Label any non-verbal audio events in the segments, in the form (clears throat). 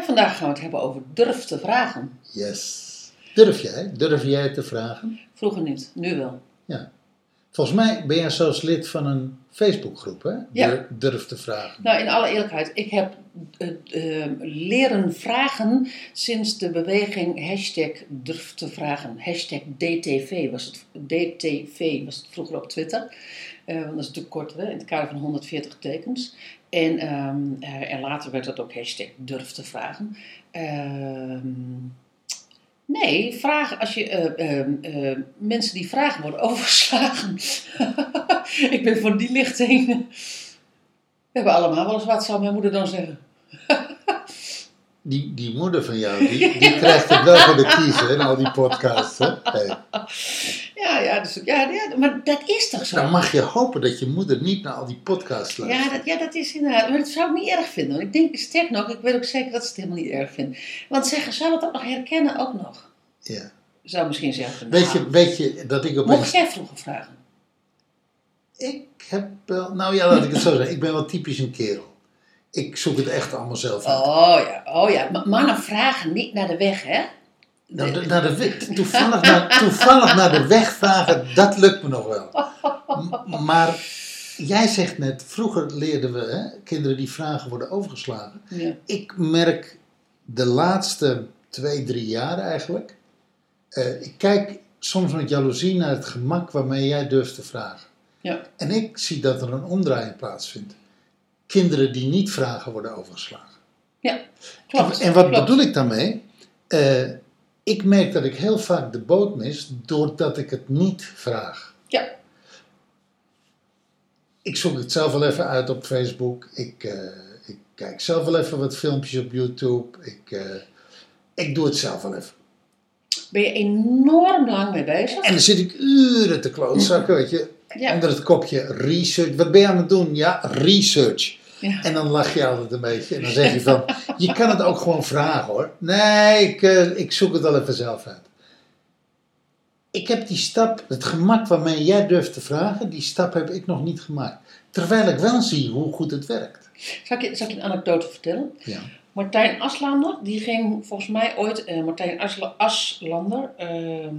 En vandaag gaan we het hebben over durf te vragen. Yes. Durf jij? Durf jij te vragen? Vroeger niet, nu wel. Ja. Volgens mij ben jij zelfs lid van een Facebookgroep, hè? Ja. Dur- Durf te vragen. Nou, in alle eerlijkheid, ik heb eh, eh, leren vragen sinds de beweging hashtag durf te vragen. Hashtag DTV was het, DTV was het vroeger op Twitter. Eh, want dat is natuurlijk kort, hè, in het kader van 140 tekens. En, ehm, eh, en later werd dat ook hashtag durf te vragen. Ehm, nee, vragen als je eh, ehm, eh, mensen die vragen worden (laughs) overgeslagen. (laughs) ik ben voor die lichting. We hebben allemaal wel eens wat, zou mijn moeder dan zeggen. (laughs) Die, die moeder van jou, die, die krijgt het wel voor de kiezer in al die podcasts. Hè? Hey. Ja, dus, ja, ja, maar dat is toch zo? Dan mag je hopen dat je moeder niet naar al die podcasts luistert. Ja dat, ja, dat is inderdaad. Maar dat zou ik niet erg vinden. Want ik denk, sterk nog, ik weet ook zeker dat ze het helemaal niet erg vindt. Want zeggen, zou het ook nog herkennen? Ook nog. Ja. Zou misschien zeggen. Weet, nou, je, weet je dat ik Mocht opeens... jij vroeger vragen? Ik heb wel... Nou ja, laat ik het zo zeggen. Ik ben wel typisch een kerel. Ik zoek het echt allemaal zelf uit. Oh ja, oh ja. Maar mannen vragen niet naar de weg, hè? Nou, naar de, toevallig, naar, toevallig naar de weg vragen, dat lukt me nog wel. M- Maar jij zegt net, vroeger leerden we, hè, kinderen die vragen worden overgeslagen. Ja. Ik merk de laatste twee, drie jaar eigenlijk. eh, ik kijk soms met jaloezie naar het gemak waarmee jij durft te vragen. Ja. En ik zie dat er een omdraaiing plaatsvindt. Kinderen die niet vragen worden overgeslagen. ja, klopt. En wat klopt. bedoel ik daarmee? Eh, ik merk dat ik heel vaak de boot mis doordat ik het niet vraag. Ja, Ik zoek het zelf wel even uit op Facebook. Ik, eh, ik kijk zelf wel even wat filmpjes op YouTube. Ik, eh, ik doe het zelf wel even. ben je enorm lang mee bezig? En dan zit ik uren te klootzakken, weet je. Ja. Onder het kopje research. Wat ben je aan het doen? Ja, research. Ja. En dan lach je altijd een beetje. En dan zeg je van, je kan het ook gewoon vragen hoor. Nee, ik, eh, ik zoek het wel even zelf uit. Ik heb die stap, het gemak waarmee jij durft te vragen, die stap heb ik nog niet gemaakt. Terwijl ik wel zie hoe goed het werkt. Zal ik, je, zal ik je een anekdote vertellen? Ja. Martijn Aslander, die ging volgens mij ooit, eh, Martijn Asla- Aslander, ehm,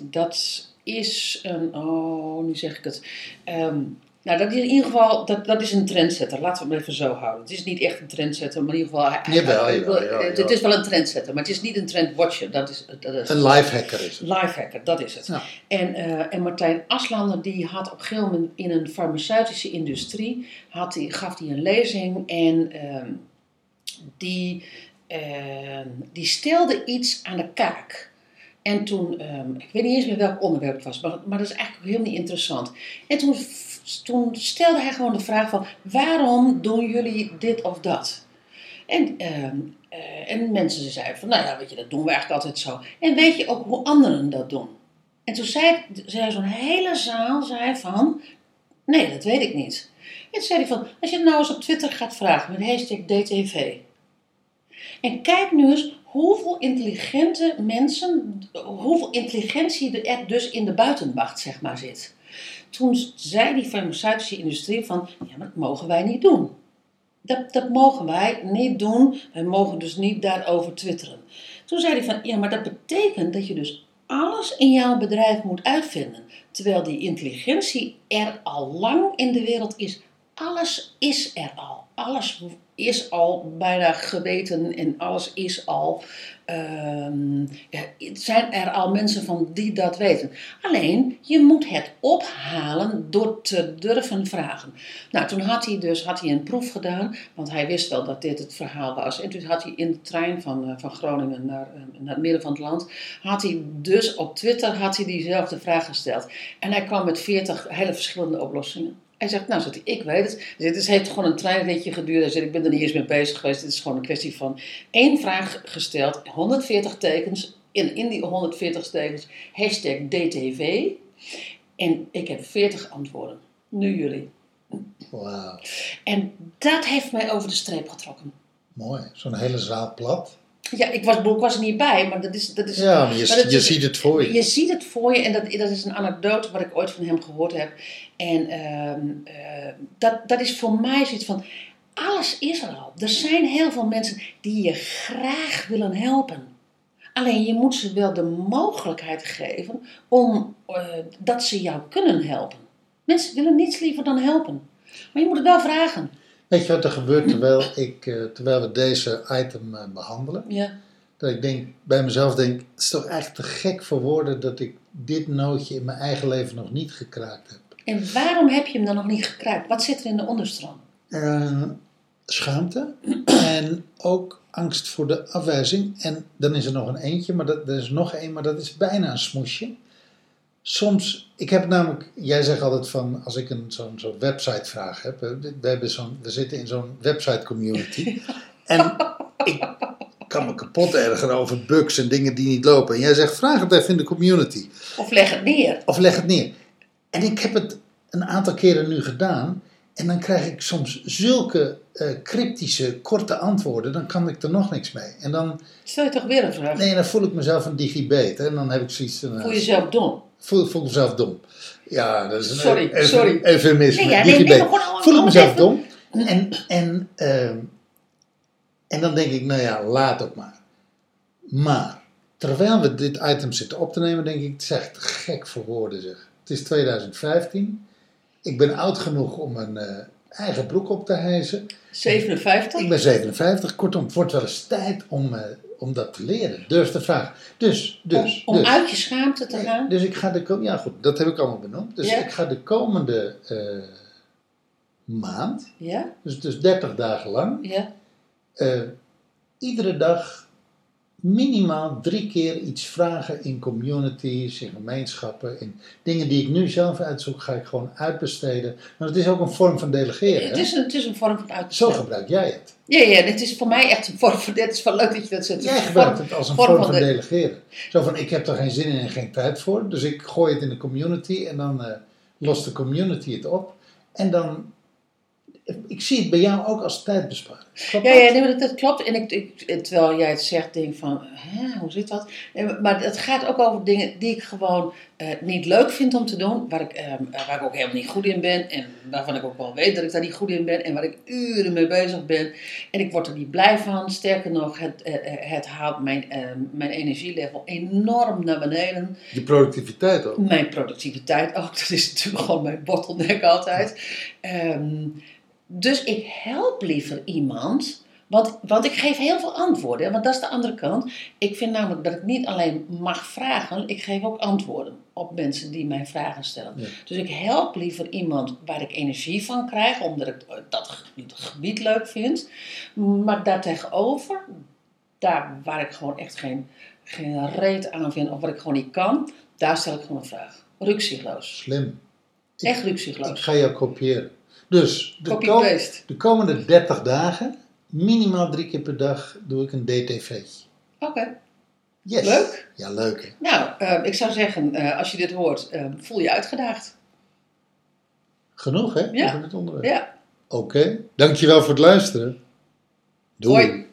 dat is een, oh, nu zeg ik het. Ehm, nou, dat is in ieder geval, dat, dat is een trendsetter. Laten we het even zo houden. Het is niet echt een trendsetter, maar in ieder geval... hij- Jawel, hij- jawel, jawel, Het is wel een trendsetter, maar het is niet een trendwatcher. Dat is, dat is Een lifehacker is het. Lifehacker, dat is het. Ja. En, eh, en Martijn Aslander die had op een gegeven moment in een farmaceutische industrie, had die, gaf hij een lezing en ehm, die, ehm, die stelde iets aan de kaak. En toen, ehm, ik weet niet eens meer welk onderwerp het was, maar, maar dat is eigenlijk ook heel niet interessant. En toen, toen stelde hij gewoon de vraag van, waarom doen jullie dit of dat? En, ehm, eh, en mensen zeiden van, nou ja, weet je, dat doen we eigenlijk altijd zo. En weet je ook hoe anderen dat doen? En toen zei, zei zo'n hele zaal zei van, nee, dat weet ik niet. En toen zei hij van, als je nou eens op Twitter gaat vragen met hashtag DTV. En kijk nu eens hoeveel intelligente mensen, hoeveel intelligentie er dus in de buitenwacht, zeg maar, zit. Toen zei die farmaceutische industrie van, ja, maar dat mogen wij niet doen. Dat, dat mogen wij niet doen. Wij mogen dus niet daarover twitteren. Toen zei hij van, ja, maar dat betekent dat je dus alles in jouw bedrijf moet uitvinden. Terwijl die intelligentie er al lang in de wereld is. Alles is er al. Alles is al bijna geweten en alles is al. ehm, zijn er al mensen van die dat weten. Alleen je moet het ophalen door te durven vragen. Nou, toen had hij dus had hij een proef gedaan, want hij wist wel dat dit het verhaal was. En toen had hij in de trein van, eh, van Groningen naar, eh, naar het midden van het land, had hij dus op Twitter had hij diezelfde vraag gesteld. En hij kwam met 40 hele verschillende oplossingen. Hij zegt, nou, zegt hij, ik weet het. Zegt, Het heeft gewoon een treinritje geduurd. Hij zegt, ik ben er niet eens mee bezig geweest. Het is gewoon een kwestie van één vraag gesteld, 140 tekens. In, in die 140 tekens hashtag DTV. En ik heb 40 antwoorden. Nu jullie. Wauw. En dat heeft mij over de streep getrokken. Mooi. Zo'n hele zaal plat. Ja, ik was, ik was er niet bij, maar dat is... Dat is Ja, maar je, maar dat je ziet het voor je. Je ziet het voor je en dat, dat is een anekdote wat ik ooit van hem gehoord heb. En ehm, eh, dat, dat is voor mij zoiets van, alles is er al. Er zijn heel veel mensen die je graag willen helpen. Alleen je moet ze wel de mogelijkheid geven om eh, dat ze jou kunnen helpen. Mensen willen niets liever dan helpen. Maar je moet het wel vragen. Weet je wat er gebeurt terwijl, ik, eh, terwijl we deze item eh, behandelen? Ja. Dat ik denk, bij mezelf denk, het is toch eigenlijk te gek voor woorden dat ik dit nootje in mijn eigen leven nog niet gekraakt heb. En waarom heb je hem dan nog niet gekraakt? Wat zit er in de onderstroom? Eh, schaamte (clears throat) en ook angst voor de afwijzing. En dan is er nog een eentje, maar dat, er is nog één, maar dat is bijna een smoesje. Soms, ik heb namelijk, jij zegt altijd van, als ik een zo'n zo'n website vraag heb, we, hebben zo'n, we zitten in zo'n website community. (laughs) En ik kan me kapot ergeren over bugs en dingen die niet lopen. En jij zegt, vraag het even in de community. Of leg het neer. Of leg het neer. En ik heb het een aantal keren nu gedaan. En dan krijg ik soms zulke eh, cryptische, korte antwoorden. Dan kan ik er nog niks mee. En dan, Stel je toch weer een vraag? nee, dan voel ik mezelf een digibet. En dan heb ik zoiets eh, Voel je jezelf dom? Voel, voel ik mezelf dom. Ja, dat is een Sorry, even, sorry. eufemisme. Nee, ja, nee, nee, voel ik mezelf even- dom. En, en, ehm, en dan denk ik, nou ja, laat ook maar. Maar, terwijl we dit item zitten op te nemen, denk ik, het is echt gek voor woorden zeg. Het is 2015. Ik ben oud genoeg om een eh, eigen broek op te hijsen. 57? Ik ben 57. Kortom, het wordt wel eens tijd om, eh, om dat te leren. Durf te vragen. Dus, dus, om om dus. uit je schaamte te gaan? Dus ik ga de ko- ja goed, dat heb ik allemaal benoemd. Dus Ja. ik ga de komende eh, maand, Ja? dus, dus 30 dagen lang, Ja? eh, iedere dag minimaal drie keer iets vragen in communities, in gemeenschappen, in dingen die ik nu zelf uitzoek, ga ik gewoon uitbesteden. Want het is ook een vorm van delegeren. Het is, een, het is een vorm van Zo uitbesteden. gebruik jij het. Ja, ja, dit is voor mij echt een vorm van... Het is wel leuk dat je dat zegt. Het Jij gebruikt het als een vorm vorm van van de- delegeren. Zo van, ik heb er geen zin in en geen tijd voor, dus ik gooi het in de community en dan eh, lost de community het op. En dan, ik zie het bij jou ook als tijdbesparing. Klopt Ja, dat? ja nee, maar dat, dat klopt. En ik, ik, terwijl jij het zegt, denk ik van, hè, hoe zit dat? Nee, maar- het gaat ook over dingen die ik gewoon eh, niet leuk vind om te doen. Waar ik, ehm, eh, waar ik ook helemaal niet goed in ben. En waarvan ik ook wel weet dat ik daar niet goed in ben. En waar ik uren mee bezig ben. En ik word er niet blij van. Sterker nog, het, eh, eh, het haalt mijn, ehm, mijn energielevel enorm naar beneden. Je productiviteit ook. Mijn productiviteit ook. (laughs) Dat is natuurlijk gewoon mijn bottleneck altijd. Ehm, dus ik help liever iemand. Want, want ik geef heel veel antwoorden. Want dat is de andere kant. Ik vind namelijk dat ik niet alleen mag vragen. Ik geef ook antwoorden op mensen die mij vragen stellen. Ja. Dus ik help liever iemand waar ik energie van krijg. Omdat ik eh, dat gebied, leuk vind. Maar daartegenover, daar waar ik gewoon echt geen, geen reet aan vind. Of wat ik gewoon niet kan. Daar stel ik gewoon een vraag. Ruksigloos. Slim. Ik- Echt Ik ruksigloos. ga jou kopiëren. Dus, de, de komende 30 dagen, minimaal drie keer per dag, doe ik een DTV'tje. Oké. Yes. Leuk. Ja, leuk hè. Nou, eh, ik zou zeggen, eh, als je dit hoort, eh, voel je uitgedaagd. Genoeg hè, Ja. over dit onderwerp. Ja. Oké, dankjewel voor het luisteren. Doei. Hoi.